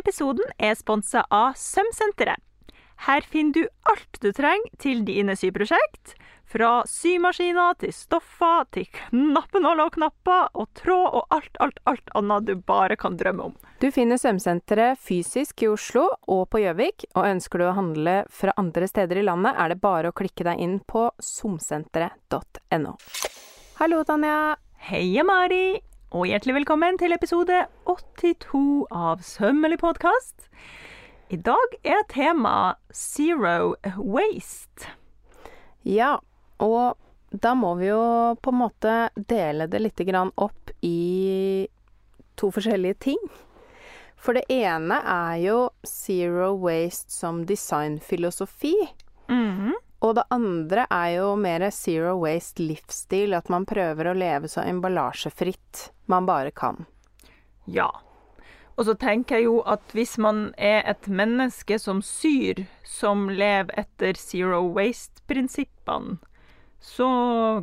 Denne episoden er sponsa av Sømsenteret. Her finner du alt du trenger til dine syprosjekt. Fra symaskiner til stoffer til knappenåler og knapper og tråd og alt, alt, alt annet du bare kan drømme om. Du finner Sømsenteret fysisk i Oslo og på Gjøvik, og ønsker du å handle fra andre steder i landet, er det bare å klikke deg inn på somsenteret.no. Hallo, Tanja. Heia, Mari, og hjertelig velkommen til episode 82 av Sømmelig podkast. I dag er tema zero waste. Ja, og da må vi jo på en måte dele det litt opp i to forskjellige ting. For det ene er jo zero waste som designfilosofi. Mhm. Og det andre er jo mer zero waste livsstil, at man prøver å leve så emballasjefritt man bare kan. Ja. Og så tenker jeg jo at hvis man er et menneske som syr, som lever etter zero waste-prinsippene, så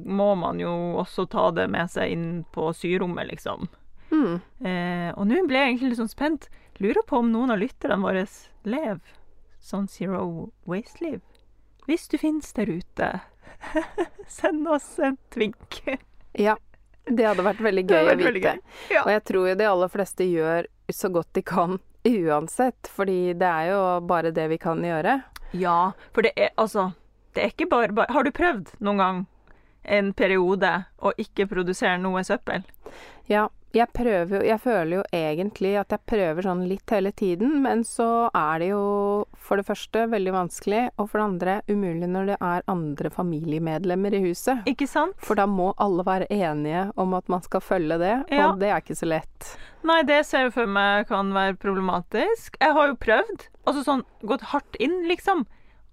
må man jo også ta det med seg inn på syrommet, liksom. Mm. Eh, og nå ble jeg egentlig litt sånn spent. Lurer på om noen av lytterne våre lever sånn zero waste-liv. Hvis du finnes der ute, send oss en tvink. Ja, det hadde vært veldig gøy vært å vite. Ja. Og jeg tror jo de aller fleste gjør så godt de kan uansett, fordi det er jo bare det vi kan gjøre. Ja, for det er altså Det er ikke bare, bare Har du prøvd noen gang en periode å ikke produsere noe søppel? Ja, jeg prøver jo Jeg føler jo egentlig at jeg prøver sånn litt hele tiden, men så er det jo for det første veldig vanskelig, og for det andre umulig når det er andre familiemedlemmer i huset. Ikke sant? For da må alle være enige om at man skal følge det, Ja. og det er ikke så lett. Nei, det ser jeg for meg kan være problematisk. Jeg har jo prøvd. Altså sånn gått hardt inn, liksom.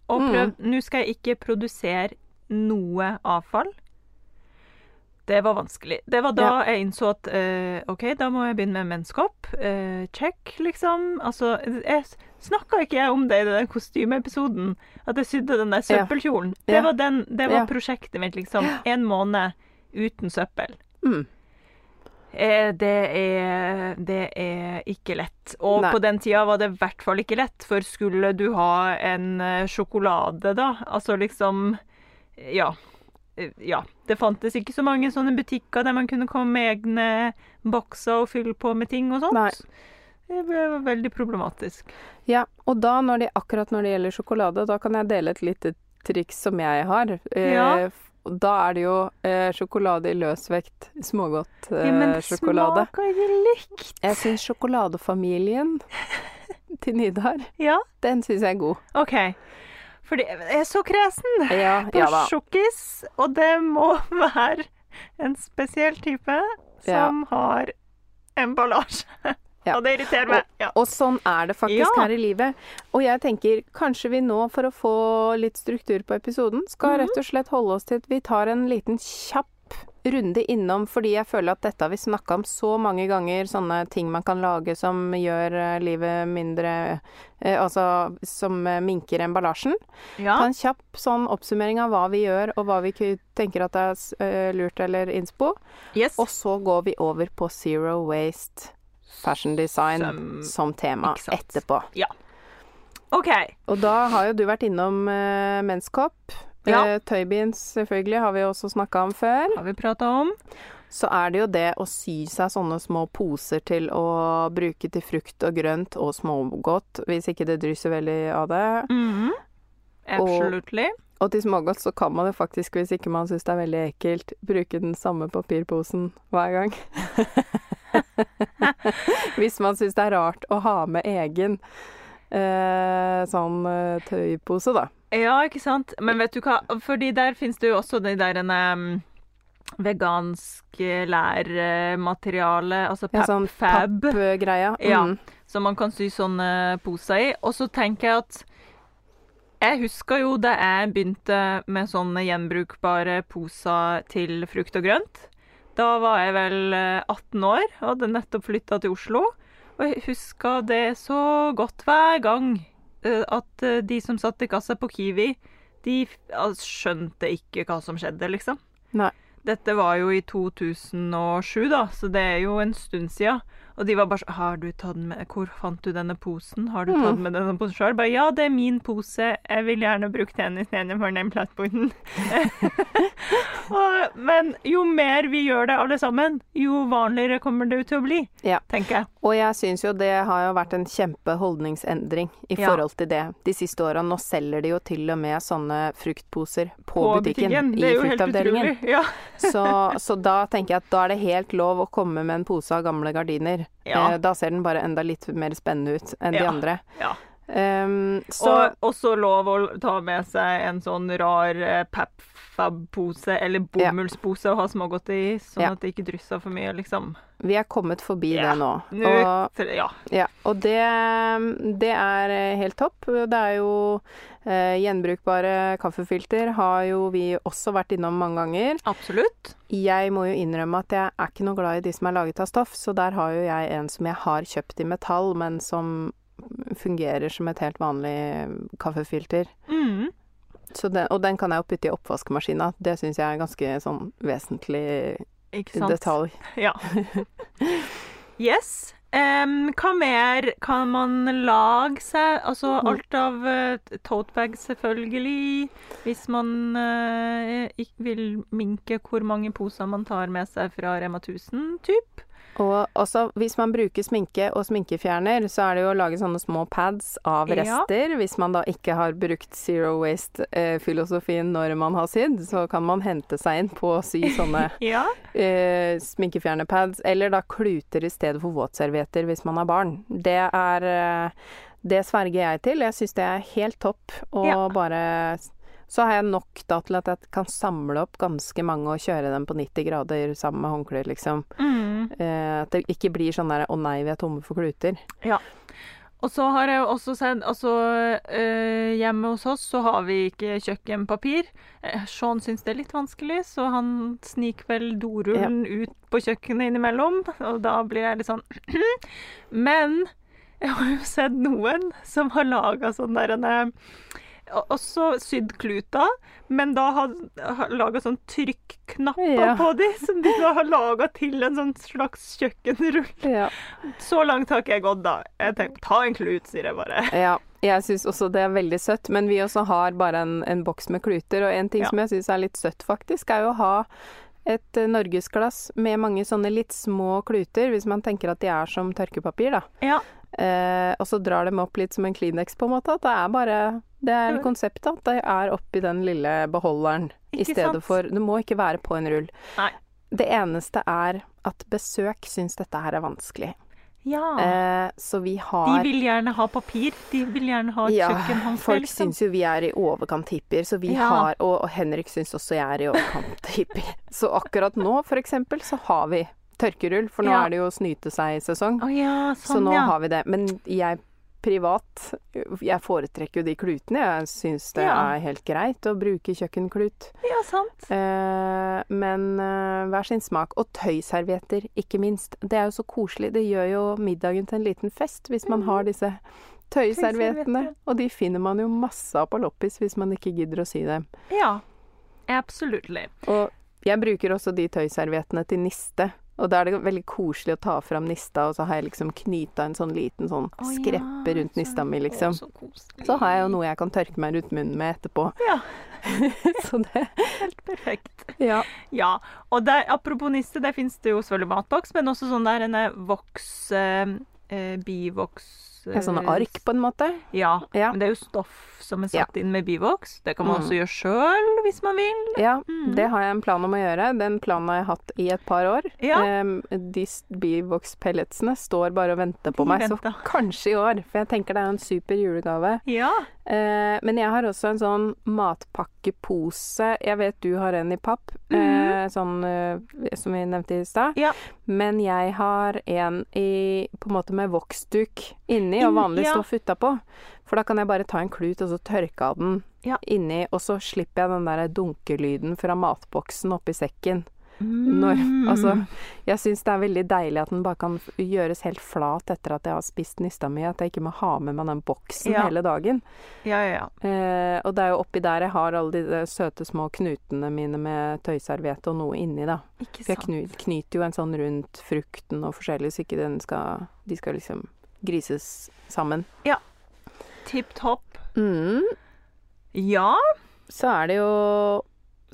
Og Mm. prøvd Nå skal jeg ikke produsere noe avfall. Det var vanskelig. Det var da jeg innså at eh, OK, da må jeg begynne med menskopp. Eh, check, liksom. Altså, jeg snakka ikke jeg om det i den kostymeepisoden? At jeg sydde den der Ja. søppelkjolen? Det var, den, det var Ja. prosjektet mitt, liksom. En måned uten søppel. Mm. Eh, Det er, det er ikke lett. Og Nei. på den tida var det i hvert fall ikke lett, for skulle du ha en eh, sjokolade, da Altså liksom Ja. Eh, Ja. Det fantes ikke så mange sånne butikker der man kunne komme med egne bokser og fylle på med ting og sånt. Nei. Det ble veldig problematisk. Ja, og da når det, akkurat når det gjelder sjokolade, da kan jeg dele et lite triks som jeg har. Eh, Ja. Da er det jo eh, sjokolade i løsvekt, smågodt eh, Ja, men det sjokolade. smaker ikke likt. Jeg syns sjokoladefamilien til Nidar, Ja, den syns jeg er god. OK. For det er så kresen. Ja, på ja sjokkis, og det må være en spesiell type som har emballasje. Ja. Og det irriterer meg. Ja. Og sånn er det faktisk Ja. her i livet. Og jeg tenker kanskje vi nå, for å få litt struktur på episoden, skal Mhm. rett og slett holde oss til at vi tar en liten kjapp runde innom, fordi jeg føler at dette har vi snakka om så mange ganger, sånne ting man kan lage som gjør eh, livet mindre eh, Altså som eh, minker emballasjen. Ta Ja. en kjapp sånn oppsummering av hva vi gjør, og hva vi tenker at er eh, lurt eller innspo. Yes. Og så går vi over på zero waste fashion design Som- som tema etterpå. Ja. OK. Og da har jo du vært innom uh, menskopp. Ja. Eh, tøybeans selvfølgelig har vi også snakka om før. Har vi prata om? Så er det jo det å sy seg sånne små poser til å bruke til frukt og grønt og smågodt, hvis ikke det drysser veldig av det. Mhm. Absolutely. Og til smågodt så kan man jo faktisk, hvis ikke man syns det er veldig ekkelt, bruke den samme papirposen hver gang. hvis man syns det er rart å ha med egen eh, sånn eh, tøypose, da. Ja, ikke sant. Men vet du hva, fordi der finnes det jo også de der um, vegansk lærmateriale, altså Ja, sånn fab. pappgreia. Ja. Mm. som man kan sy sånne poser i. Og så tenker jeg at jeg husker jo da jeg begynte med sånne gjenbrukbare poser til frukt og grønt. Da var jeg vel eh, 18 år og hadde nettopp flytta til Oslo. Og jeg husker det så godt hver gang eh, at eh, de som satt i kassa på Kiwi, de skjønte ikke hva som skjedde, liksom. Nei. Dette var jo i 2007, da, så det er jo en stund sia. Og de var bare sånn Har du tatt med Hvor fant du denne posen? Har du Mm. tatt med denne posen sjøl? Bare ja, det er min pose. Jeg vil gjerne bruke den istedenfor den plastposen. Men jo mer vi gjør det alle sammen, jo vanligere kommer det til å bli, Ja. tenker jeg. Og jeg syns jo det har jo vært en kjempe holdningsendring i Ja. forhold til det de siste åra. Nå selger de jo til og med sånne fruktposer på, butikken, Det er i jo helt fruktavdelingen. utrolig. Ja. Så, så da tenker jeg at da er det helt lov å komme med en pose av gamle gardiner. Ja. Eh, Da ser den bare enda litt mer spennende ut enn de andre. ja. Um, så Og også lov å ta med seg en sånn rar eh, Papfab-pose eller Ja. bomullspose å ha smågodt i, sånn Ja. at det ikke drysser for mye, liksom. vi er kommet forbi Ja. det nå. Og, ja. ja, og det, det er eh, helt topp. Det er jo eh, gjenbrukbare kaffefilter har jo vi også vært innom mange ganger. Absolutt. Jeg må jo innrømme at jeg er ikke noe glad i de som er laget av stoff, så der har jo jeg en som jeg har kjøpt i metall, men som fungerer som et helt vanlig kaffefilter. Mm. Så den, og den kan jeg jo putte i oppvaskmaskina. Det syns jeg er ganske sånn vesentlig detalj. Ja. Yes. Em, hva mer kan man lage seg? Altså Mm. alt av uh, totebag, selvfølgelig. Hvis man uh, vil minke hvor mange poser man tar med seg fra Rema 1000, typ. Og også hvis man bruker sminke og sminkefjerner, så er det jo å lage sånne små pads av Ja. rester. Hvis man da ikke har brukt zero waste-filosofien når man har sydd, så kan man hente seg inn på å sy sånne Ja. eh, sminkefjernerpads, eller da kluter i stedet for våtservietter hvis man har barn. Det er eh, Det sverger jeg til. Jeg syns det er helt topp. å Ja. bare Så har jeg nok da til at jeg kan samle opp ganske mange og kjøre dem på 90 grader sammen med håndklær, liksom. Mm. Eh, at det ikke blir sånn der 'å nei, vi er tomme for kluter'. Ja. Og så har jeg jo også sett Altså, eh, hjemme hos oss så har vi ikke kjøkkenpapir. Eh, Sean syns det er litt vanskelig, så han sniker vel dorullen ut på kjøkkenet innimellom. Og da blir jeg litt sånn Men jeg har jo sett noen som har laga sånn der en eh, også sydd kluter, men da har, har laga sånn trykknapper Ja. på de, som de da har laga til en sånn slags kjøkkenrull. Ja. Så langt har ikke jeg gått, da. Jeg tenker, ta en klut, sier jeg bare. ja. Jeg syns også det er veldig søtt, men vi også har bare en, en boks med kluter. Og en ting Ja. som jeg syns er litt søtt, faktisk, er jo å ha et eh, norgesglass med mange sånne litt små kluter, hvis man tenker at de er som tørkepapir, da. Ja. Eh, og så drar dem opp litt som en Kleenex, på en måte. At det er bare Det er konseptet at det er oppi den lille beholderen i stedet sant? for Det må ikke være på en rull. Nei. Det eneste er at besøk syns dette her er vanskelig. Ja. Eh, så vi har De vil gjerne ha papir. De vil gjerne ha et ja, kjøkkenhåndkle. folk liksom. syns jo vi er i overkant hippier, så vi Ja. har Og, og Henrik syns også jeg er i overkant hippie. Så akkurat nå, for eksempel, så har vi tørkerull, for nå Ja. er det jo snyte seg-sesong. Oh, ja, Så sånn, nå ja. har vi det. Men jeg privat, jeg foretrekker jo de klutene. Jeg syns det er helt greit å bruke kjøkkenklut. Ja, sant. Eh, men eh, hver sin smak. Og tøyservietter, ikke minst. Det er jo så koselig. Det gjør jo middagen til en liten fest hvis man har disse tøyserviettene. Og de finner man jo masse av på loppis hvis man ikke gidder å sy dem. Ja. Absolutely. Og jeg bruker også de tøyserviettene til niste. Og da er det veldig koselig å ta fram nista, og så har jeg liksom knyta en sånn liten sånn ja, skreppe rundt så- nista mi, liksom. Å, så. Så har jeg jo noe jeg kan tørke meg rundt munnen med etterpå. Ja, Så det helt perfekt. Ja. Ja. Og der, apropos niste, der finnes det jo selvfølgelig matboks, men også sånn der en voks eh, eh, Bivoks ja sånne ark, på en måte. Ja. Ja. Men det er jo stoff som er satt inn med bivoks. Det kan man også gjøre sjøl hvis man vil. Ja, mm. det har jeg en plan om å gjøre. Den planen har jeg hatt i et par år. Ja. Em, de Bivox-pelletsene står bare og venter på meg, så kanskje i år. For jeg tenker det er en super julegave. Ja. Uh, men jeg har også en sånn matpakkepose. Jeg vet du har en i papp, mm. uh, sånn uh, som vi nevnte i stad. Ja. Men jeg har en i, på en måte med voksduk inni og Inn- vanlig ja. stoff utapå. For da kan jeg bare ta en klut og så tørke av den Ja. inni, og så slipper jeg den der dunkelyden fra matboksen oppi sekken. Når, Mm. altså, jeg syns det er veldig deilig at den bare kan gjøres helt flat etter at jeg har spist nista mi. At jeg ikke må ha med meg den boksen Ja. hele dagen. Ja, ja, ja. Eh, og det er jo oppi der jeg har alle de søte små knutene mine med tøyserviett og noe inni, da. For jeg knyter jo en sånn rundt frukten og forskjellig, så ikke den skal De skal liksom grises sammen. Tipp topp. Mm. Ja. Så er det jo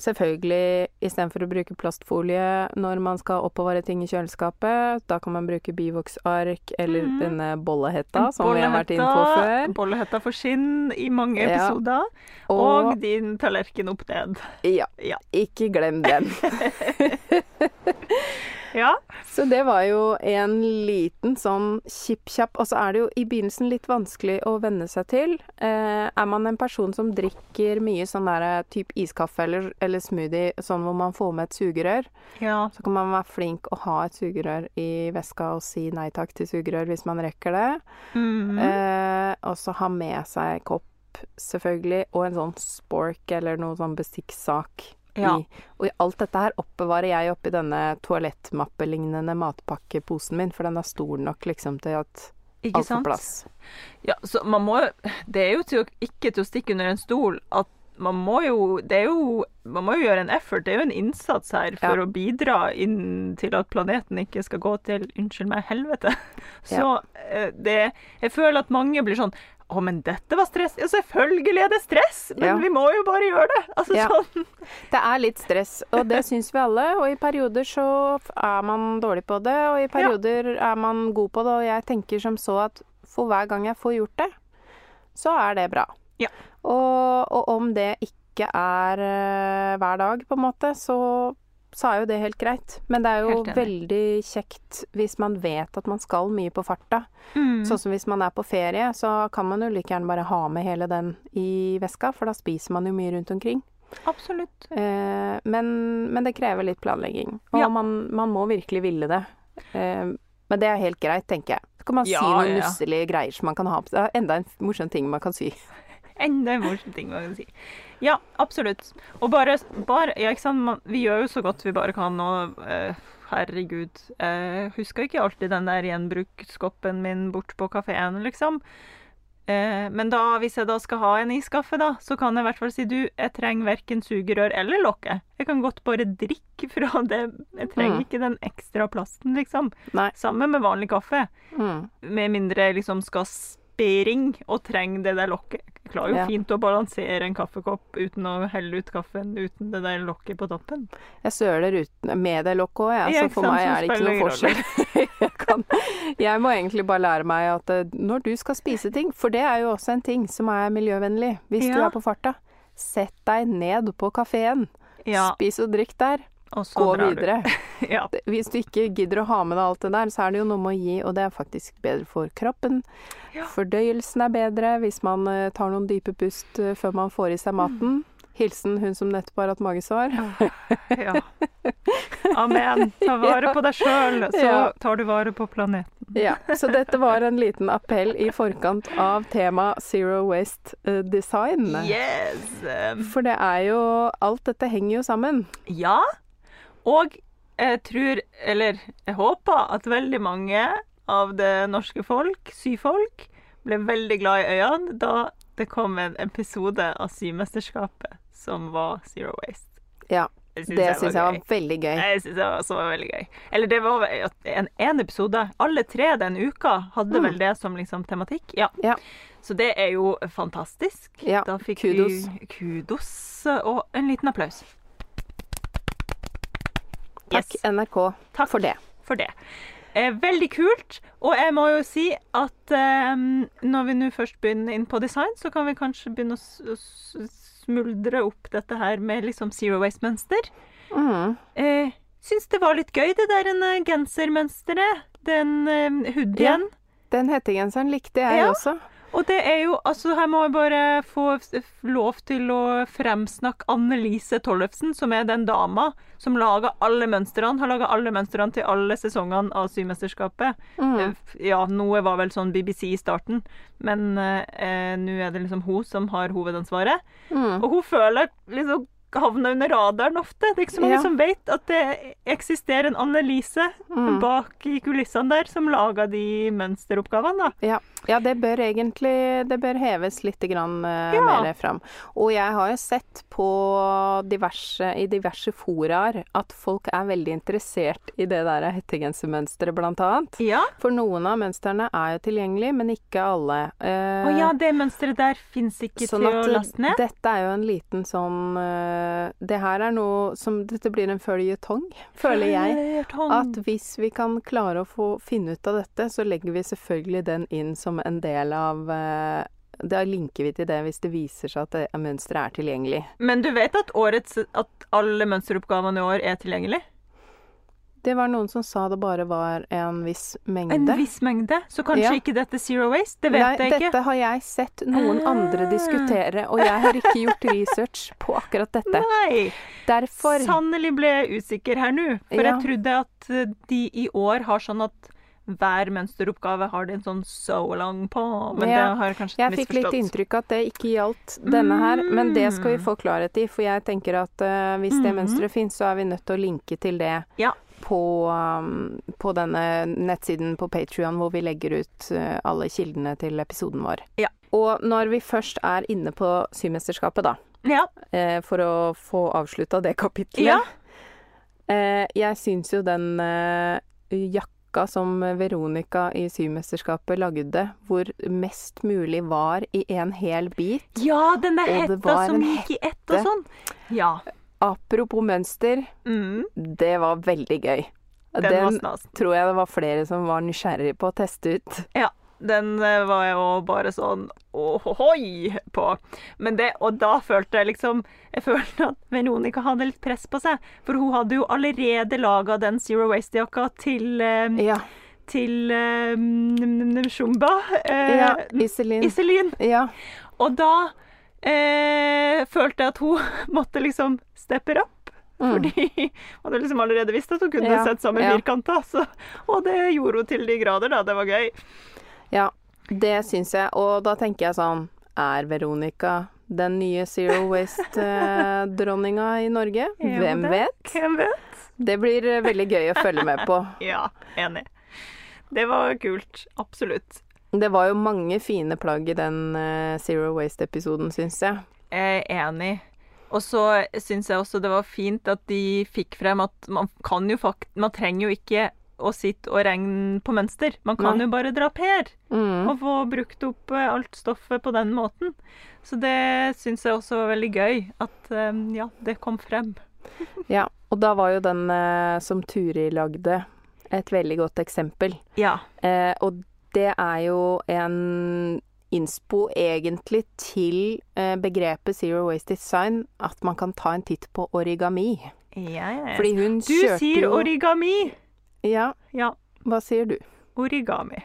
selvfølgelig istedenfor å bruke plastfolie når man skal oppbevare ting i kjøleskapet, da kan man bruke bivoksark eller mm. denne bollehetta som vi har vært inne på før. Bollehetta for skinn i mange Ja. episoder. Og, Og din tallerken opp ned. ja, Ja. ikke glem den. Ja. Så det var jo en liten sånn kjipp-kjapp Og så er det jo i begynnelsen litt vanskelig å venne seg til. Eh, er man en person som drikker mye sånn der type iskaffe eller, eller smoothie, sånn hvor man får med et sugerør, ja. så kan man være flink å ha et sugerør i veska og si nei takk til sugerør hvis man rekker det. Mhm. Eh, og så ha med seg kopp, selvfølgelig, og en sånn spork eller noe sånn bestikksak. Ja. I, og i alt dette her oppbevarer jeg oppi denne toalettmappelignende matpakkeposen min, for den er stor nok liksom til at Ikke alt får plass. Ja, så man må Det er jo til å, ikke til å stikke under en stol at man må jo Det er jo Man må jo gjøre en effort. Det er jo en innsats her for Ja. å bidra inn til at planeten ikke skal gå til Unnskyld meg, helvete. Så ja. det Jeg føler at mange blir sånn å, men dette var stress. Ja, selvfølgelig er det stress, men Ja. vi må jo bare gjøre det. Altså Ja. sånn. Det er litt stress, og det syns vi alle. Og i perioder så er man dårlig på det, og i perioder er man god på det. Og jeg tenker som så at for hver gang jeg får gjort det, så er det bra. Ja. Og, og om det ikke er eh, hver dag, på en måte, så, så er jo det helt greit. Men det er jo veldig kjekt hvis man vet at man skal mye på farta. Mm. Sånn som hvis man er på ferie, så kan man jo like gjerne bare ha med hele den i veska, for da spiser man jo mye rundt omkring. Absolutt. Eh, men, men det krever litt planlegging. Og Ja. man, man må virkelig ville det. Eh, men det er helt greit, tenker jeg. Så kan man Ja, si noen ja. nusselige greier som man kan ha på seg. Enda en morsom ting man kan si. Enda en morsom ting man kan si. Ja, absolutt. Og bare, bare ja, ikke sant? Man, Vi gjør jo så godt vi bare kan, og eh, herregud Jeg husker ikke alltid den der gjenbrukskoppen min bort på kafeen, liksom. Eh, men da, hvis jeg da skal ha en iskaffe, da, så kan jeg i hvert fall si du, jeg trenger verken sugerør eller lokke. Jeg kan godt bare drikke fra det. Jeg trenger Mm. ikke den ekstra plasten, liksom. Nei. Sammen med vanlig kaffe. Mm. Med mindre jeg liksom skal spering og trenger det der lokket. Jeg klarer jo Ja. fint å balansere en kaffekopp uten å helle ut kaffen uten det der lokket på toppen. Jeg søler uten, med det lokket òg, jeg. Så for meg er det ikke noe forskjell. jeg, kan, jeg må egentlig bare lære meg at eh, når du skal spise ting, for det er jo også en ting som er miljøvennlig hvis du er på farta, sett deg ned på kafeen. Ja, Spis og drikk der. Gå videre. Ja. Hvis du ikke gidder å ha med deg alt det der, så er det jo noe med å gi, og det er faktisk bedre for kroppen. Ja. Fordøyelsen er bedre hvis man eh, tar noen dype pust eh, før man får i seg maten. Hilsen hun som nettopp har hatt magesår. ja. Amen. Ta vare på deg sjøl, så tar du vare på planeten. Ja, så dette var en liten appell i forkant av tema Zero Waste eh, Design. Yes! For det er jo Alt dette henger jo sammen. Ja. Og jeg tror, eller jeg håper, at veldig mange av det norske folk, syfolk, ble veldig glad i øynene da det kom en episode av Symesterskapet som var Zero Waste. Ja, synes det syns jeg var veldig gøy. Jeg synes det også var veldig gøy. Eller det var en, en episode. Alle tre den uka hadde Mm. vel det som liksom tematikk. Ja. Ja. Så det er jo fantastisk. Ja, da fikk kudos. vi kudos og en liten applaus. Takk, Yes. NRK, Takk for det. for det. Eh, veldig kult. Og jeg må jo si at eh, når vi nå først begynner inn på design, så kan vi kanskje begynne å smuldre opp dette her med liksom zero waste-mønster. Mm. Eh, syns det var litt gøy, det der eh, gensermønsteret. Den eh, hoodien. Den hettegenseren likte jeg Ja. også. Og det er jo Altså, her må jeg bare få lov til å fremsnakke Annelise Tollefsen, som er den dama som lager alle mønstrene. Har laga alle mønstrene til alle sesongene av Symesterskapet. Mm. Eh, Ja, noe var vel sånn BBC i starten, men eh, nå er det liksom hun som har hovedansvaret. Mm. Og hun føler liksom havner under radaren ofte. Det er ikke så mange Ja. som vet at det eksisterer en Annelise Mm. bak i kulissene der som lager de mønsteroppgavene, da. Ja. Ja, det bør egentlig Det bør heves litt grann, uh, Ja. mer fram. Og jeg har jo sett på diverse, i diverse foraer at folk er veldig interessert i det der hettegensermønsteret, blant annet. Ja. For noen av mønstrene er jo tilgjengelige, men ikke alle. Uh, Å ja, det mønsteret der fins ikke Sånn til å laste ned? dette er jo en liten sånn uh, Det her er noe som Dette blir en føljetong, føler jeg. At hvis vi kan klare å få finne ut av dette, så legger vi selvfølgelig den inn som en del av eh, Da linker vi til det hvis det viser seg at det, mønsteret er tilgjengelig. Men du vet at, årets, at alle mønsteroppgavene i år er tilgjengelig? Det var noen som sa det bare var en viss mengde. En viss mengde? Så kanskje Ja. ikke dette er zero waste? Det vet Nei, jeg ikke. dette har jeg sett noen andre Ah. diskutere, og jeg har ikke gjort research på akkurat dette. Nei. Derfor Sannelig ble jeg usikker her nå. For Ja. jeg trodde at eh, de i år har sånn at hver mønsteroppgave har de en sånn so long på. Men Ja, det har jeg kanskje Jeg fikk litt inntrykk inntrykk at det ikke gjaldt denne her, men det skal vi Mm. få klarhet i. For jeg tenker at uh, hvis det mm. mønsteret fins, så er vi nødt til å linke til det Ja. på, um, på denne nettsiden på Patrion hvor vi legger ut uh, alle kildene til episoden vår. Ja. Og når vi først er inne på Symesterskapet, da, Ja. uh, for å få avslutta det kapitlet Jeg syns jo den eh, jakka som Veronica i Symesterskapet lagde, hvor mest mulig var i en hel bit ja, denne hetta som gikk i ett og sånn. Ja. Apropos mønster, Mm, det var veldig gøy. den, Den, tror jeg det var flere som var nysgjerrig på å teste ut. Ja. Den eh, var jeg jo bare sånn åhoi på. Men det, og da følte jeg liksom Jeg følte at Veronica hadde litt press på seg. For hun hadde jo allerede laga den Zero Waste-jakka til eh, Ja. Til mm, Shumba. eh, ja Iselin. Iselin. Ja. Og da eh, følte jeg at hun måtte liksom steppe opp. Mm. Fordi hun hadde liksom allerede visst at hun kunne Ja, sett sammen ja. firkanter. Og det gjorde hun til de grader, da. Det var gøy. Ja. Det syns jeg. Og da tenker jeg sånn Er Veronica den nye Zero Waste-dronninga i Norge? Hvem det- vet? Hvem vet? Det blir eh, veldig gøy å følge med på. Ja, enig. Det var kult. Absolutt. Det var jo mange fine plagg i den eh, Zero Waste-episoden, syns jeg. Jeg er enig. Og så syns jeg også det var fint at de fikk frem at man kan jo fakt... Man trenger jo ikke å sitte og regne på mønster. Man kan Nei. jo bare drapere Mm. og få brukt opp eh, alt stoffet på den måten. Så det syns jeg også var veldig gøy. At eh, ja, det kom frem. Ja, og da var jo den eh, som Turi lagde, et veldig godt eksempel. Ja. Eh, og det er jo en innspo egentlig til begrepet Zero Waste Design, at man kan ta en titt på origami. ja. Fordi hun Du kjørte sier jo origami. Ja, Ja, hva sier du? origami.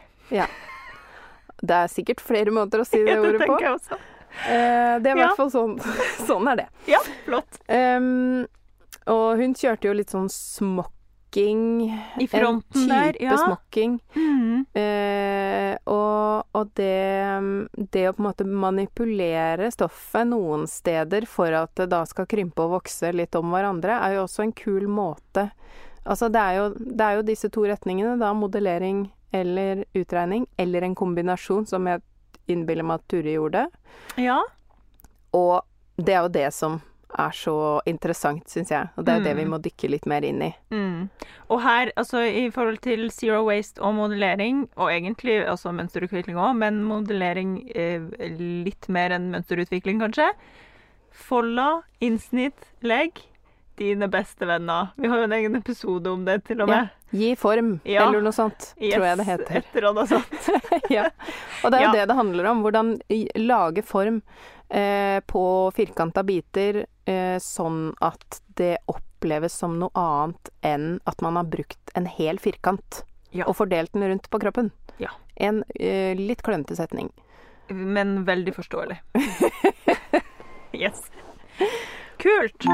Det er sikkert flere måter å si det Ja, det ordet på. jeg også. Eh, det er i Ja. hvert fall sånn. sånn er det. Ja, flott. Um, og hun kjørte jo litt sånn smokking. I fronten en der, type ja. smokking. Mm. Eh, og og det, det å på en måte manipulere stoffet noen steder for at det da skal krympe og vokse litt om hverandre, er jo også en kul måte. Altså det er jo, det er jo disse to retningene, da. Modellering eller utregning. Eller en kombinasjon, som jeg innbiller meg at Turi gjorde. Ja. Og det er jo det som er så interessant, syns jeg. Og det er jo det vi Mm. må dykke litt mer inn i. Mm. Og her, altså i forhold til zero waste og modellering, og egentlig også mønsterutvikling òg, men modellering eh, litt mer enn mønsterutvikling, kanskje. Folla, innsnitt, legg. Dine beste venner. Vi har jo en egen episode om det, til og med. Gi form, Ja. eller noe sånt, tror jeg det heter. Et eller annet sånt. ja. Og det er jo Ja. det det handler om. Hvordan lage form eh, på firkanta biter eh, sånn at det oppleves som noe annet enn at man har brukt en hel firkant Ja. og fordelt den rundt på kroppen. Ja. En eh, litt klønete setning. Men veldig forståelig. yes. Kult.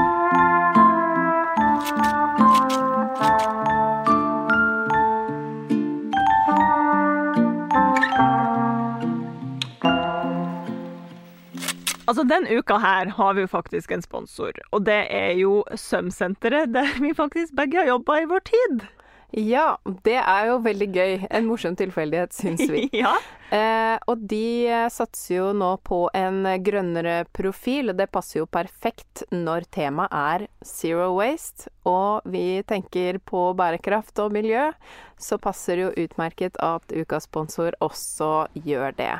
Altså, Den uka her har vi jo faktisk en sponsor, og det er jo Sømsenteret, der vi faktisk begge har jobba i vår tid. Ja, det er jo veldig gøy. En morsom tilfeldighet, syns vi. ja. Eh, og de eh, satser jo nå på en grønnere profil, og det passer jo perfekt når temaet er zero waste. Og vi tenker på bærekraft og miljø, så passer det jo utmerket at ukas sponsor også gjør det.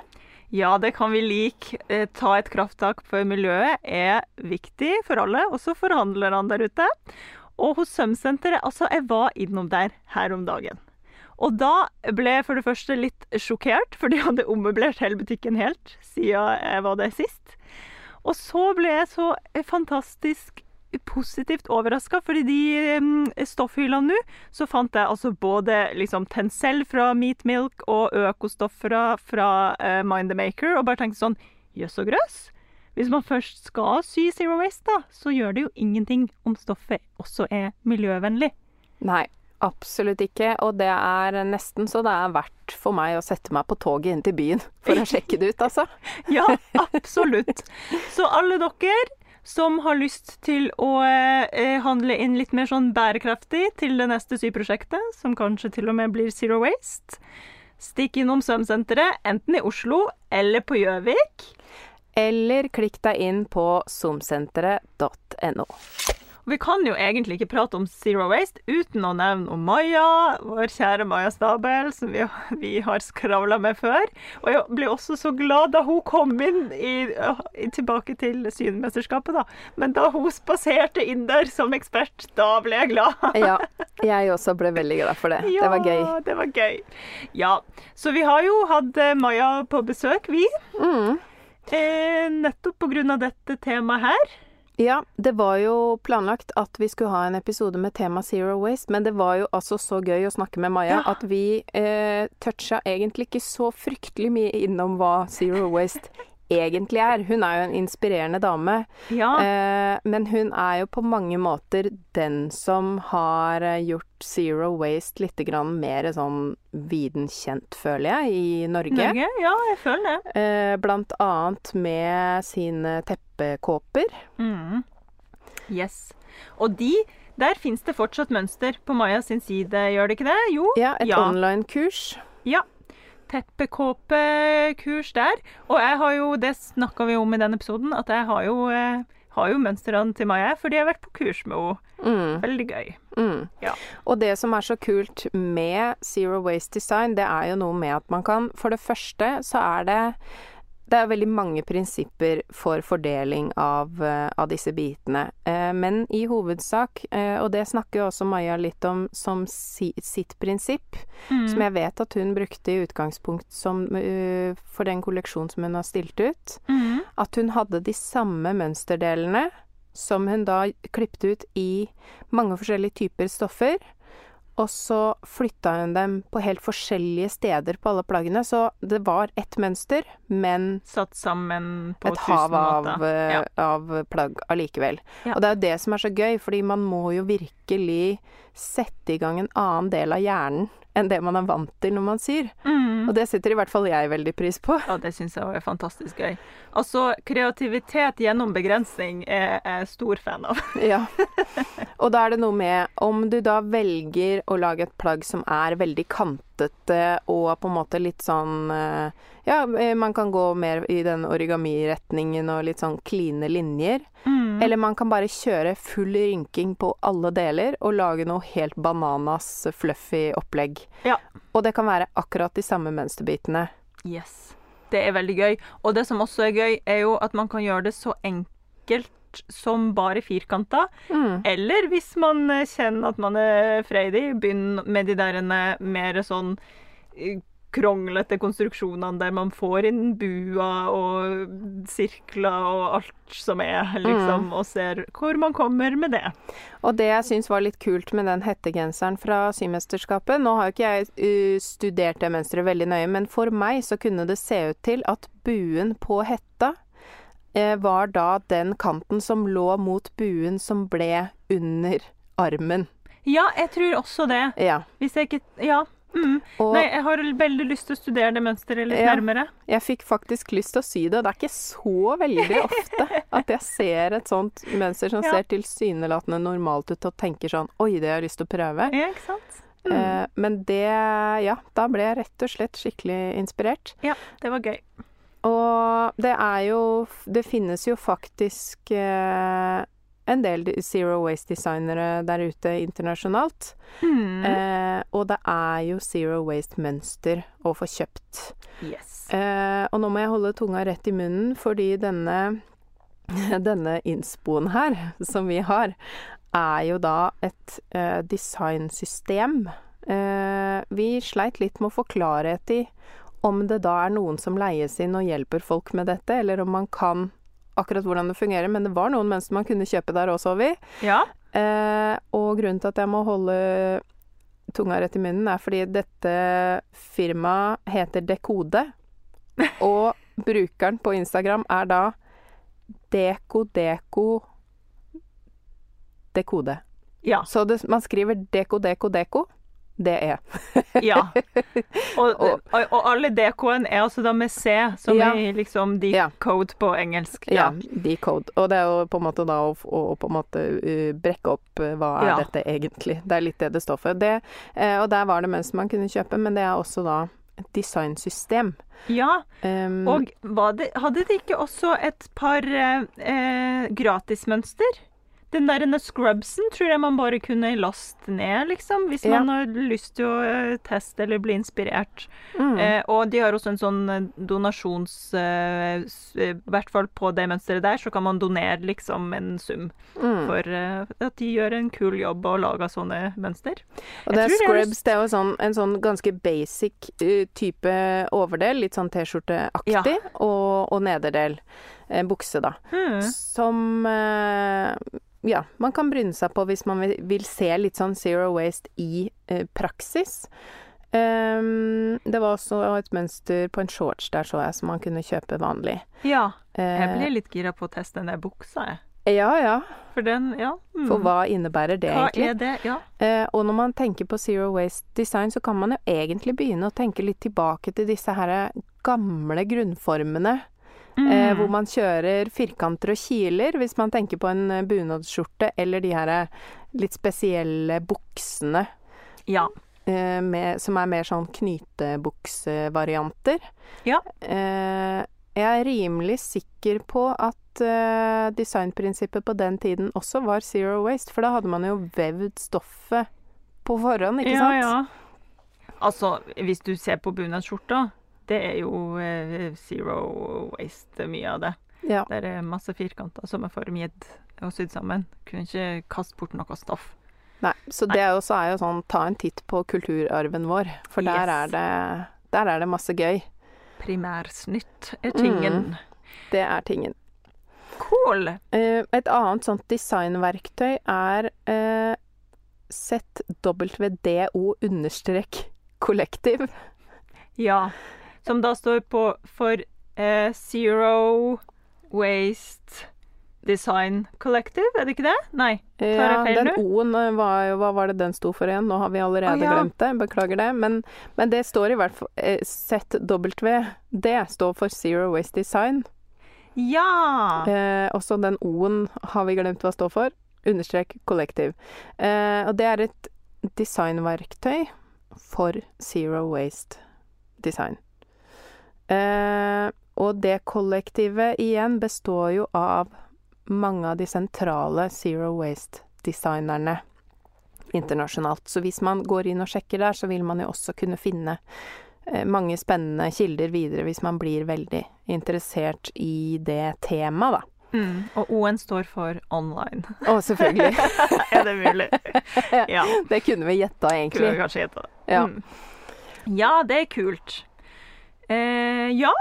Ja, det kan vi like. Eh, ta et krafttak for miljøet er viktig for alle, også for handlerne der ute. Og hos Sømsenteret, altså, jeg var innom der her om dagen. Og da ble jeg for det første litt sjokkert, for de hadde ommøblert hele butikken helt siden jeg var der sist. Og så ble jeg så fantastisk positivt overraska, fordi de um, stoffhyllene nå, så fant jeg altså både liksom Tencel fra Meat Milk og økostoff fra, uh, Mind the Maker, og bare tenkte sånn Jøss og grøss. Hvis man først skal sy Zero Waste, da, så gjør det jo ingenting om stoffet også er miljøvennlig. Nei, absolutt ikke. Og det er nesten så det er verdt for meg å sette meg på toget inn til byen for å sjekke det ut, altså. ja, absolutt. Så alle dere som har lyst til å eh, handle inn litt mer sånn bærekraftig til det neste syprosjektet, som kanskje til og med blir Zero Waste, stikk innom Sømsenteret, enten i Oslo eller på Gjøvik. Eller klikk deg inn på zoomsenteret.no. Vi kan jo egentlig ikke prate om Zero Waste uten å nevne om Maja, vår kjære Maja Stabel, som vi, vi har skravla med før. Og jeg ble også så glad da hun kom inn i, tilbake til Sydenmesterskapet, da. Men da hun spaserte inn der som ekspert, da ble jeg glad. ja, jeg også ble veldig glad for det. Ja, det var gøy. det var gøy. Ja. Så vi har jo hatt eh, Maja på besøk, vi. Mm. Eh, nettopp pga. dette temaet her. Ja, det var jo planlagt at vi skulle ha en episode med tema Zero Waste, men det var jo altså så gøy å snakke med Maja Ja. at vi eh, toucha egentlig ikke så fryktelig mye innom hva Zero Waste egentlig er. Hun er jo en inspirerende dame, Ja. eh, men hun er jo på mange måter den som har eh, gjort Zero Waste litt grann mer sånn viden kjent, føler jeg, i Norge. Norge? Ja, jeg føler det. Eh, blant annet med sine teppekåper. Mm. Yes. Og de Der fins det fortsatt mønster på Maja sin side, gjør det ikke det? Jo. Ja, et Ja. online-kurs. Ja. Teppekåpekurs der. Og jeg har jo, det snakka vi om i den episoden, at jeg har jo, eh, har jo mønstrene til fordi jeg har vært på kurs med henne. Mm, Veldig gøy. mm. Ja. Og det som er så kult med Zero Waste Design, det er jo noe med at man kan For det første så er det det er veldig mange prinsipper for fordeling av, eh, av disse bitene. Eh, men i hovedsak, eh, og det snakker jo også Maja litt om som si, sitt prinsipp, Mm. som jeg vet at hun brukte i utgangspunkt som, for den kolleksjonen som hun har stilt ut, Mm. at hun hadde de samme mønsterdelene som hun da klippte ut i mange forskjellige typer stoffer. Og så flytta hun dem på helt forskjellige steder på alle plaggene. Så det var ett mønster, men Satt sammen på et hav av, eh, Ja. av plagg allikevel. Ja. Og det er jo det som er så gøy, fordi man må jo virkelig sette i gang en annen del av hjernen enn det man er vant til når man syr. Mm. Og det setter i hvert fall jeg veldig pris på. Ja, det syns jeg er fantastisk gøy. Altså, kreativitet gjennom begrensning er jeg stor fan av. Ja. Og da er det noe med om du da velger å lage et plagg som er veldig kantete og på en måte litt sånn eh, Ja, eh, man kan gå mer i den origami-retningen og litt sånn kline linjer. Mm. Eller man kan bare kjøre full rynking på alle deler og lage noe helt bananas fluffy opplegg. Ja. Og det kan være akkurat de samme mønsterbitene. Yes. Det er veldig gøy. Og det som også er gøy, er jo at man kan gjøre det så enkelt som bare firkanta. Mm. Eller hvis man eh, kjenner at man er freidig, begynn med de der mer sånn eh, kronglete konstruksjonene der man får inn bua og sirkler og alt som er, liksom, og ser hvor man kommer med det. Og det jeg syns var litt kult med den hettegenseren fra Symesterskapet Nå har jo ikke jeg studert det mønsteret veldig nøye, men for meg så kunne det se ut til at buen på hetta var da den kanten som lå mot buen som ble under armen. Ja, jeg tror også det. Ja. Hvis jeg ikke Ja. Mm. Og Nei, jeg har veldig lyst til å studere det mønsteret litt Ja. nærmere. jeg fikk faktisk lyst til å sy det, og det er ikke så veldig ofte at jeg ser et sånt mønster som Ja. ser tilsynelatende normalt ut, og tenker sånn Oi, det har jeg lyst til å prøve. Ja, ikke sant? Mm. Eh, men det Ja, da ble jeg rett og slett skikkelig inspirert. Ja, det var gøy. Og det er jo Det finnes jo faktisk eh, en del zero waste-designere der ute internasjonalt. Mm. Eh, og det er jo zero waste-mønster å få kjøpt. Yes. Eh, og nå må jeg holde tunga rett i munnen, fordi denne, denne innspoen her, som vi har, er jo da et eh, designsystem. Eh, vi sleit litt med å få klarhet i om det da er noen som leies inn og hjelper folk med dette, eller om man kan akkurat hvordan det fungerer. Men det var noen mønster man kunne kjøpe der også, vi. Ja. Eh, og grunnen til at jeg må holde tunga rett i munnen, er fordi dette firmaet heter Dekode. Og brukeren på Instagram er da Dekodeko Dekode. Ja. Så det, man skriver dekodeko Deko, Deko. Det er. ja. Og, Og- og, alle DK-en er altså da med C, som Ja. er liksom Ja. decode på engelsk. Ja, decode. Og det er jo på en måte da å, å på en måte uh, brekke opp uh, hva er Ja. dette egentlig. Det er litt det det står for. Det, eh, og der var det mens man kunne kjøpe, men det er også da et designsystem. ja. Um, Og det, hadde de ikke også et par eh, eh, gratismønster? Den der scrubsen tror jeg man bare kunne laste ned, liksom, hvis Ja. man har lyst til å eh, teste eller bli inspirert. mm, Eh, og de har også en sånn eh, donasjons... Eh, eh, I hvert fall på det mønsteret der, så kan man donere liksom en sum mm. for eh, at de gjør en kul jobb og lager sånne mønster. Og det er scrubs, det er jo sånn, en sånn ganske basic uh, type overdel, litt sånn T-skjorteaktig, og, og nederdel, bukse da. Mm. Som eh, ja, man kan bryne seg på hvis man vil, vil se litt sånn zero waste i eh, praksis. Um, det var også et mønster på en shorts der, så jeg, som man kunne kjøpe vanlig. Ja. Jeg blir litt gira på å teste den der buksa, jeg. ja, ja. For den, ja. mm. For hva innebærer det, Hva egentlig? er det? Ja. Eh, og når man tenker på zero waste design, så kan man jo egentlig begynne å tenke litt tilbake til disse her gamle grunnformene. Mm. Eh, hvor man kjører firkanter og kiler, hvis man tenker på en eh, bunadsskjorte, eller de her eh, litt spesielle buksene Ja. eh, med, som er mer sånn knytebuksevarianter. Ja. Eh, jeg er rimelig sikker på at designprinsippet på den tiden også var zero waste, for da hadde man jo vevd stoffet på forhånd, ikke ja, sant? Ja. Altså, hvis du ser på bunadsskjorta, det er jo eh, zero waste, mye av det. Ja. Der er masse firkanter som er formgitt og sydd sammen. Kunne ikke kaste bort noe stoff. Nei, så det er jo, er jo sånn ta en titt på kulturarven vår, for der, Yes. er det, der er det masse gøy. Primærsnytt er tingen. Det er tingen. Cool! Eh, et annet sånt designverktøy er eh, ZWDO understrek kollektiv. Ja. Som da står på for eh, Zero Waste Design Collective, er det ikke det? Nei. Tar jeg Ja, feil den nå? O-en, eh, hva var det den sto for igjen? Nå har vi allerede ah, ja. glemt det, beklager det. Men, men det står i hvert fall eh, det står for Zero Waste Design. Ja! Eh, også den O-en har vi glemt hva står for. Understrek kollektiv. Eh, og det er et designverktøy for zero waste design. Eh, og det kollektivet igjen består jo av mange av de sentrale zero waste-designerne internasjonalt. Så hvis man går inn og sjekker der, så vil man jo også kunne finne eh, mange spennende kilder videre hvis man blir veldig interessert i det temaet, da. Mm. Og O-en står for online. Å, selvfølgelig. er det mulig? Ja. Det kunne vi gjetta, Kunne egentlig. kanskje gjetta det. Ja. Mm. ja, det er kult. Eh, ja.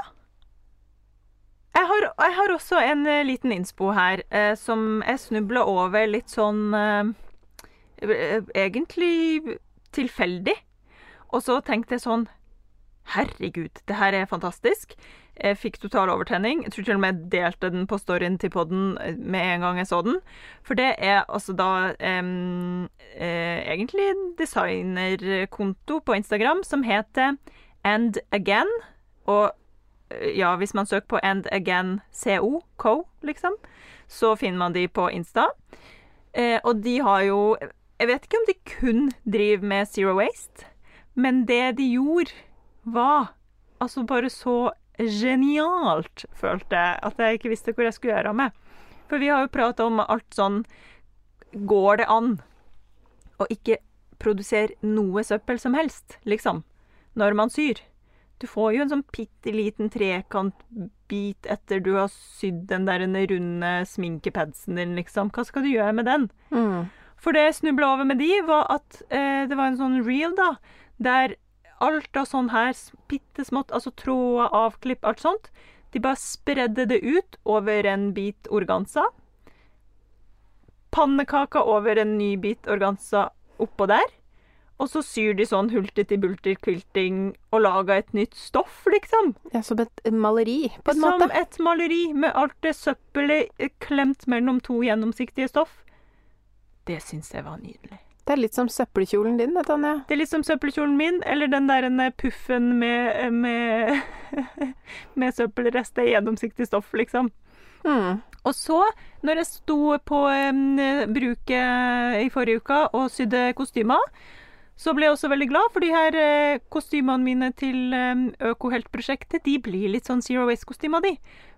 Jeg har, jeg har også en eh, liten innspo her eh, som jeg snubla over litt sånn eh, eh, Egentlig tilfeldig. Og så tenkte jeg sånn Herregud, det her er fantastisk. Jeg fikk total overtenning. Jeg tror til og med jeg delte den på storyen til podden eh, med en gang jeg så den. For det er altså da em, eh, egentlig en designerkonto på Instagram som heter And Again. Og eh, ja, hvis man søker på And Again CO, Co, liksom, så finner man de på Insta. Eh, og de har jo Jeg vet ikke om de kun driver med Zero Waste, men det de gjorde, var altså bare så genialt, følte jeg, at jeg ikke visste hvor jeg skulle gjøre av meg. For vi har jo prata om alt sånn Går det an å ikke produsere noe søppel som helst, liksom, når man syr? Du får jo en sånn bitte liten trekantbit etter du har sydd den der runde sminkepadsen din, liksom. Hva skal du gjøre med den? Mm. For det jeg snubla over med de, var at eh, det var en sånn reel, da, der alt av sånn her bitte smått, altså tråder, avklipp, alt sånt, de bare spredde det ut over en bit organza. Pannekaka over en ny bit organza oppå der. Og så syr de sånn hulter-til-bulter-quilting og lager et nytt stoff, liksom. Ja, som et maleri, på en Som måte. et maleri med alt det søppelet eh, klemt mellom to gjennomsiktige stoff. Det syns jeg var nydelig. Det er litt som søppelkjolen din, det, Tanja. Det er litt som søppelkjolen min, eller den der puffen med, med, med søppelrester i gjennomsiktig stoff, liksom. Mm. Og så, når jeg sto på um, bruket i forrige uke og sydde kostymer, så ble jeg også veldig glad, for de her eh, kostymene mine til em, Økohelt-prosjektet, de blir litt sånn Zero Waste-kostymer, de.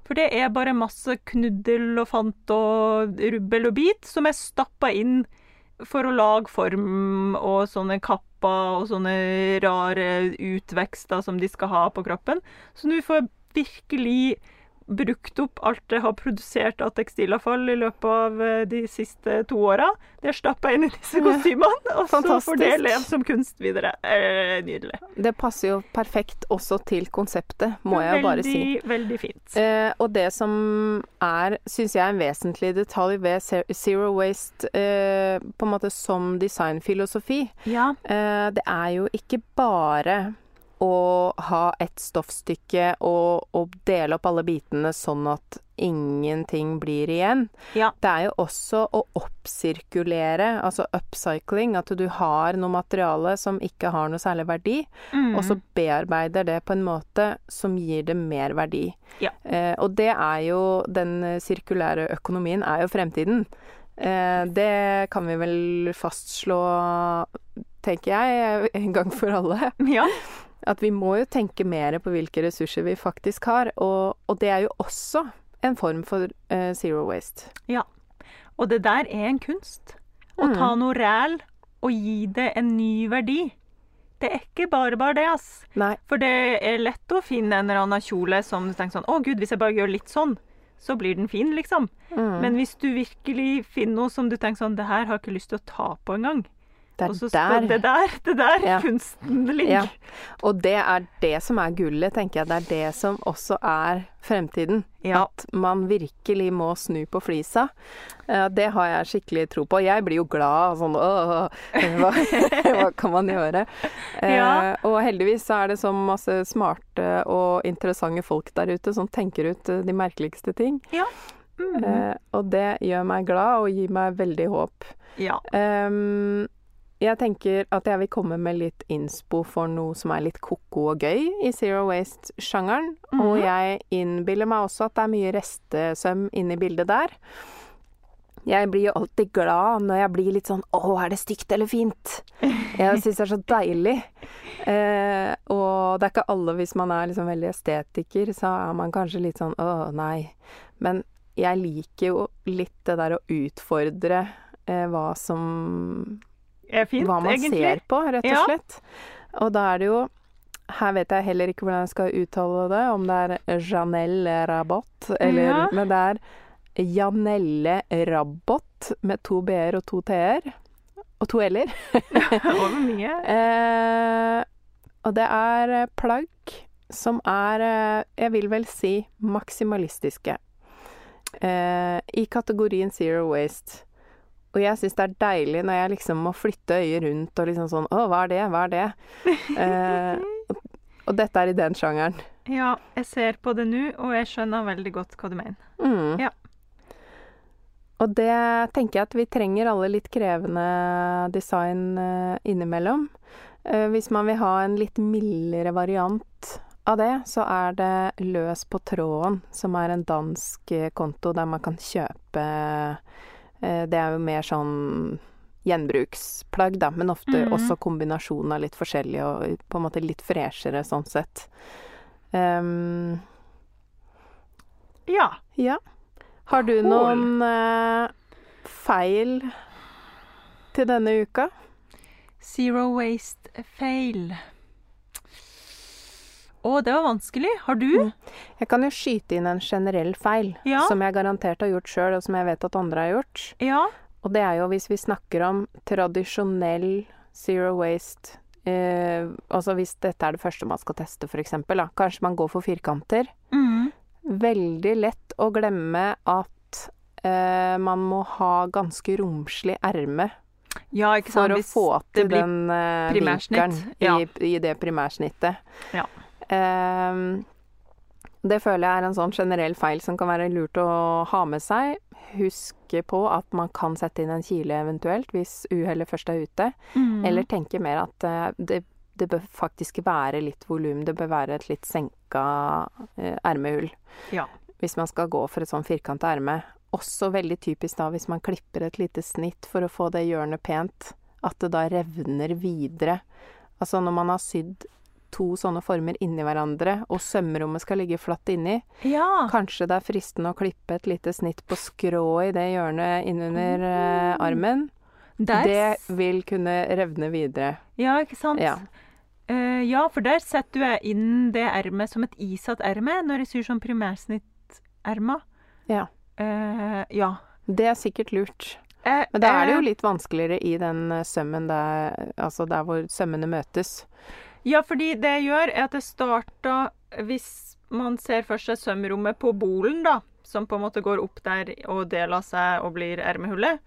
For det er bare masse knuddel og fant og rubbel og bit som er stappa inn for å lage form og sånne kapper og sånne rare utvekster som de skal ha på kroppen. Så nå får jeg virkelig brukt opp alt det har produsert av tekstilavfall i løpet av eh, de siste to åra. Det er stappa inn i disse kostymene, og så får det levd som kunst videre. Eh, nydelig. Det passer jo perfekt også til konseptet, må jeg jo bare si. Veldig, veldig fint. Eh, og det som er, syns jeg, en vesentlig detalj ved Zero Waste eh, på en måte som designfilosofi, Ja. eh, det er jo ikke bare å ha et stoffstykke og, og dele opp alle bitene sånn at ingenting blir igjen. Ja. Det er jo også å oppsirkulere, altså upcycling, at du har noe materiale som ikke har noe særlig verdi, Mm. og så bearbeider det på en måte som gir det mer verdi. Ja. Eh, og det er jo Den sirkulære økonomien er jo fremtiden. Eh, det kan vi vel fastslå, tenker jeg, en gang for alle. ja. At vi må jo tenke mer på hvilke ressurser vi faktisk har. Og, og det er jo også en form for uh, zero waste. Ja. Og det der er en kunst. Å Mm. ta noe ræl og gi det en ny verdi. Det er ikke bare bare det, ass. Nei. For det er lett å finne en eller annen kjole som du tenker sånn Å, gud, hvis jeg bare gjør litt sånn, så blir den fin, liksom. Mm. Men hvis du virkelig finner noe som du tenker sånn Det her har jeg ikke lyst til å ta på engang. Det Og så er der. det der, det der Ja. kunsten ligger. Ja. Og det er det som er gullet, tenker jeg. Det er det som også er fremtiden. Ja. At man virkelig må snu på flisa. Eh, Det har jeg skikkelig tro på. Jeg blir jo glad sånn Åh, hva, hva kan man gjøre? Eh, Ja. Og heldigvis så er det så masse smarte og interessante folk der ute som tenker ut eh, de merkeligste ting. Ja. Mm. Og det gjør meg glad og gir meg veldig håp. ja. Ehm, jeg tenker at jeg vil komme med litt innspo for noe som er litt ko-ko og gøy i Zero Waste-sjangeren. Og Mhm. jeg innbiller meg også at det er mye restesøm inne i bildet der. Jeg blir jo alltid glad når jeg blir litt sånn Å, er det stygt eller fint? Jeg syns det er så deilig. Eh, og det er ikke alle, hvis man er liksom veldig estetiker, så er man kanskje litt sånn Å, nei. Men jeg liker jo litt det der å utfordre eh, hva som Er fint, hva man egentlig. ser på, rett og Ja. slett. Og da er det jo Her vet jeg heller ikke hvordan jeg skal uttale det, om det er Janelle Rabot, eller Ja. Men det er Janelle Rabot med to b-er og to t-er. Og to l-er. Over mye. Eh, og det er eh, plagg som er, eh, jeg vil vel si, maksimalistiske. Eh, I kategorien Zero Waste. Og jeg syns det er deilig når jeg liksom må flytte øyet rundt og liksom sånn Å, hva er det? Hva er det? Eh, og, og dette er i den sjangeren. Ja, jeg ser på det nå, og jeg skjønner veldig godt hva du mener. Mm. Ja. Og det tenker jeg at vi trenger alle litt krevende design eh, innimellom. Eh, hvis man vil ha en litt mildere variant av det, så er det Løs på tråden, som er en dansk eh, konto der man kan kjøpe Det er jo mer sånn gjenbruksplagg, da, men ofte Mhm. også kombinasjon av litt forskjellig og på en måte litt freshere sånn sett. Um, Ja. ja. Har du Cool. noen uh, feil til denne uka? Zero waste fail. Å, det var vanskelig. Har du? Mm. Jeg kan jo skyte inn en generell feil, Ja. som jeg garantert har gjort sjøl, og som jeg vet at andre har gjort. Ja. Og det er jo hvis vi snakker om tradisjonell zero waste eh, Altså hvis dette er det første man skal teste, f.eks. Kanskje man går for firkanter. Mm. Veldig lett å glemme at eh, man må ha ganske romslig erme Ja, for å få til den eh, vinkelen ja. i, i det primærsnittet. Ja. Ehm, det føler jeg er en sånn generell feil som kan være lurt å ha med seg. Huske på at man kan sette inn en kile eventuelt hvis uhellet først er ute. Mm. Eller tenke mer at eh, det, det bør faktisk være litt volum. Det bør være et litt senka eh, ermehull. Ja. Hvis man skal gå for et sånn firkanta erme. Også veldig typisk da hvis man klipper et lite snitt for å få det hjørnet pent, at det da revner videre. Altså når man har sydd to sånne former inni hverandre, og sømrommet skal ligge flatt inni, Ja. kanskje det er fristende å klippe et lite snitt på skrå i det hjørnet innunder eh, armen. Der, Det vil kunne revne videre. Ja, ikke sant? Ja. Uh, ja, for der setter jeg inn det ermet som et isatt erme når jeg syr sånn primærsnitterma. Ja. Uh, ja. Det er sikkert lurt. Eh, Men da er det jo litt vanskeligere i den sømmen der, altså der hvor sømmene møtes. Ja, fordi det jeg gjør, er at jeg starter Hvis man ser for seg sømrommet på bolen, da, som på en måte går opp der og deler seg og blir ermehullet,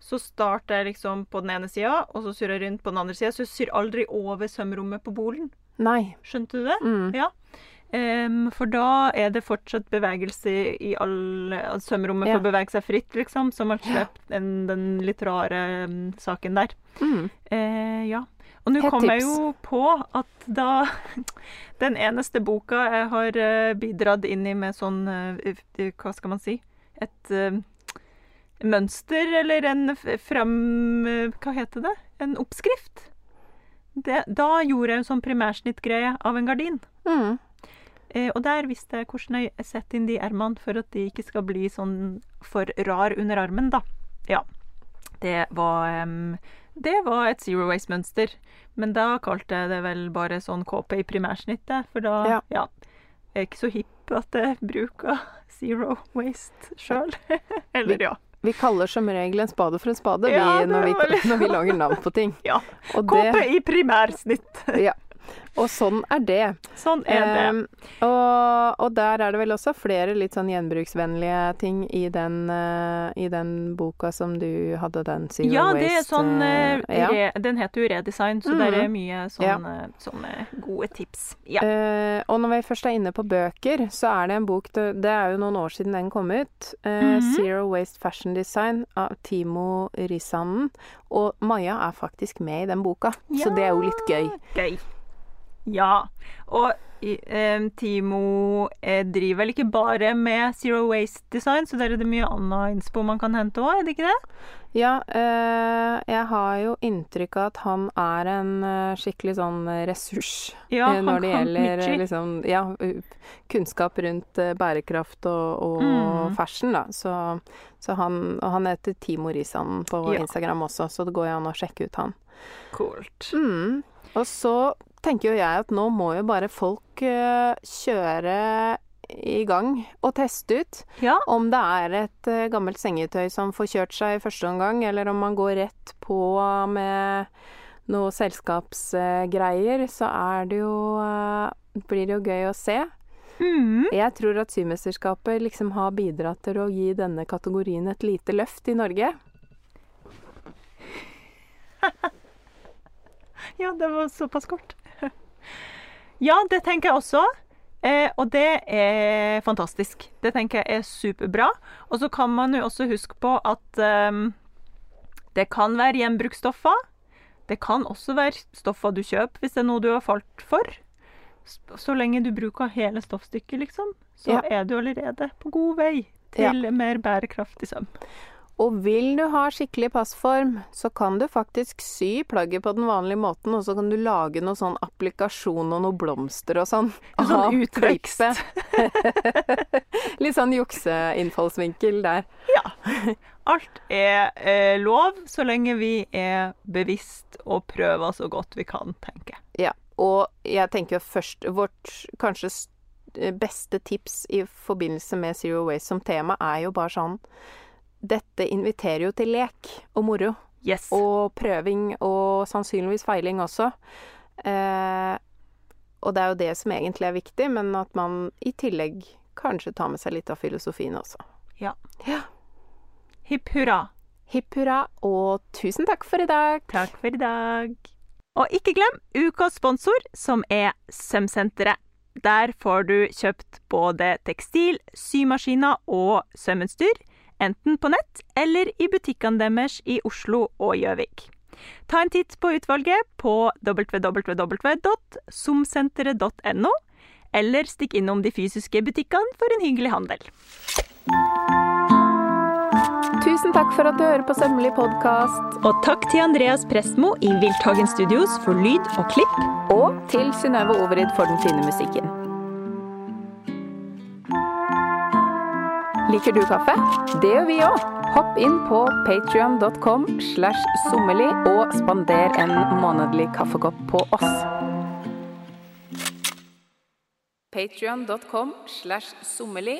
så starter jeg liksom på den ene sida, og så syr jeg rundt på den andre sida. Så jeg syr aldri over sømrommet på bolen. Nei. Skjønte du det? Mm. Ja. Um, for da er det fortsatt bevegelse i alle at Sømrommet Ja. får bevege seg fritt, liksom. Så man slipper den, den litt rare um, saken der. Mm. Uh, ja. Og nå kom jeg jo på at da Den eneste boka jeg har eh, bidratt inn i med sånn eh, eh, Hva skal man si? Et mønster, eller en frem... fram... Hva heter det? En oppskrift. Det, da gjorde jeg en sånn primærsnittgreie av en gardin. Mm. Eh, og der visste jeg hvordan jeg setter inn de ermene for at de ikke skal bli sånn for rar under armen, da. Ja. Det var em, Det var et zero waste-mønster. Men da kalte jeg det vel bare sånn KP i primærsnittet, for da Ja. ja. Jeg er ikke så hipp at jeg bruker zero waste sjøl. Eller ja. Vi kaller som regel en spade for en spade Ja, vi, når, vi, når vi lager navn på ting. Ja. Og, KP det, i primærsnitt. ja. Og sånn er det. Sånn er det. Um, og, og der er det vel også flere litt sånn gjenbruksvennlige ting i den, uh, i den boka som du hadde, den Zero Ja, Waste. det er sånn uh, ja. re, Den heter jo Redesign, så der Mhm. er mye sånne, sånne gode tips. Ja. Og når vi først er inne på bøker, så er det en bok Det, det er jo noen år siden den kom ut. Mm -hmm. Zero Waste Fashion Design av Timo Rissanen. Og Maja er faktisk med i den boka, så det er jo litt gøy. Gøy. Ja. Og eh, Timo eh, driver vel ikke bare med Zero Waste Design, så der er det mye annet innspo man kan hente òg, er det ikke det? Ja, eh, jeg har jo inntrykk av at han er en eh, skikkelig sånn ressurs Ja, eh, når det gjelder eh, liksom, ja, kunnskap rundt bærekraft og, og Mm. fashion, da. Så, så han, og han heter Timo Risan på Ja. Instagram også, så det går jo an å sjekke ut han. Kult. Mm. Og så tenker jo jeg at nå må jo bare folk eh, kjøre i gang og teste ut. Ja. Om det er et eh, gammelt sengetøy som får kjørt seg i første omgang, eller om man går rett på med noe selskapsgreier, så er det jo eh, blir det jo gøy å se. Mm. Jeg tror at Symesterskapet liksom har bidratt til å gi denne kategorien et lite løft i Norge. Ja, det var såpass kort. Ja, det tenker jeg også. Eh, og det er fantastisk. Det tenker jeg er superbra. Og så kan man jo også huske på at eh, det kan være gjenbruksstoffer. Det kan også være stoffer du kjøper hvis det er noe du har falt for. Så lenge du bruker hele stoffstykket, liksom, så Ja. er du allerede på god vei til mer bærekraftig søm. Og vil du ha skikkelig passform, så kan du faktisk sy plagget på den vanlige måten, og så kan du lage noe sånn applikasjon og noe blomster og sånn. En sånn utvekst. Litt sånn jukseinnfallsvinkel der. Ja. Alt er eh, lov så lenge vi er bevisst og prøver så godt vi kan, tenker jeg. Ja. Og jeg tenker først Vårt kanskje beste tips i forbindelse med Zero Waste som tema er jo bare sånn Dette inviterer jo til lek og moro. Yes. Og prøving, og sannsynligvis feiling også. Eh, og det er jo det som egentlig er viktig, men at man i tillegg kanskje tar med seg litt av filosofien også. Ja. Ja. Hipp hurra. Hipp hurra, og tusen takk for i dag. Takk for i dag. Og ikke glem ukas sponsor, som er Sømsenteret. Der får du kjøpt både tekstil, symaskiner og sømutstyr, enten på nett eller i butikkene deres i Oslo og Gjøvik. Ta en titt på utvalget på www.somsenteret.no, eller stikk innom de fysiske butikkene for en hyggelig handel. Tusen takk for at du hører på Sømmelig podkast. Og takk til Andreas Prestmo i Wildtagen Studios for lyd og klipp. Og til Synnøve Overid for den fine musikken. Liker du kaffe? Det gjør vi òg. Hopp inn på patrion.com slash sommerli og spander en månedlig kaffekopp på oss. Patrion.com slash sommerli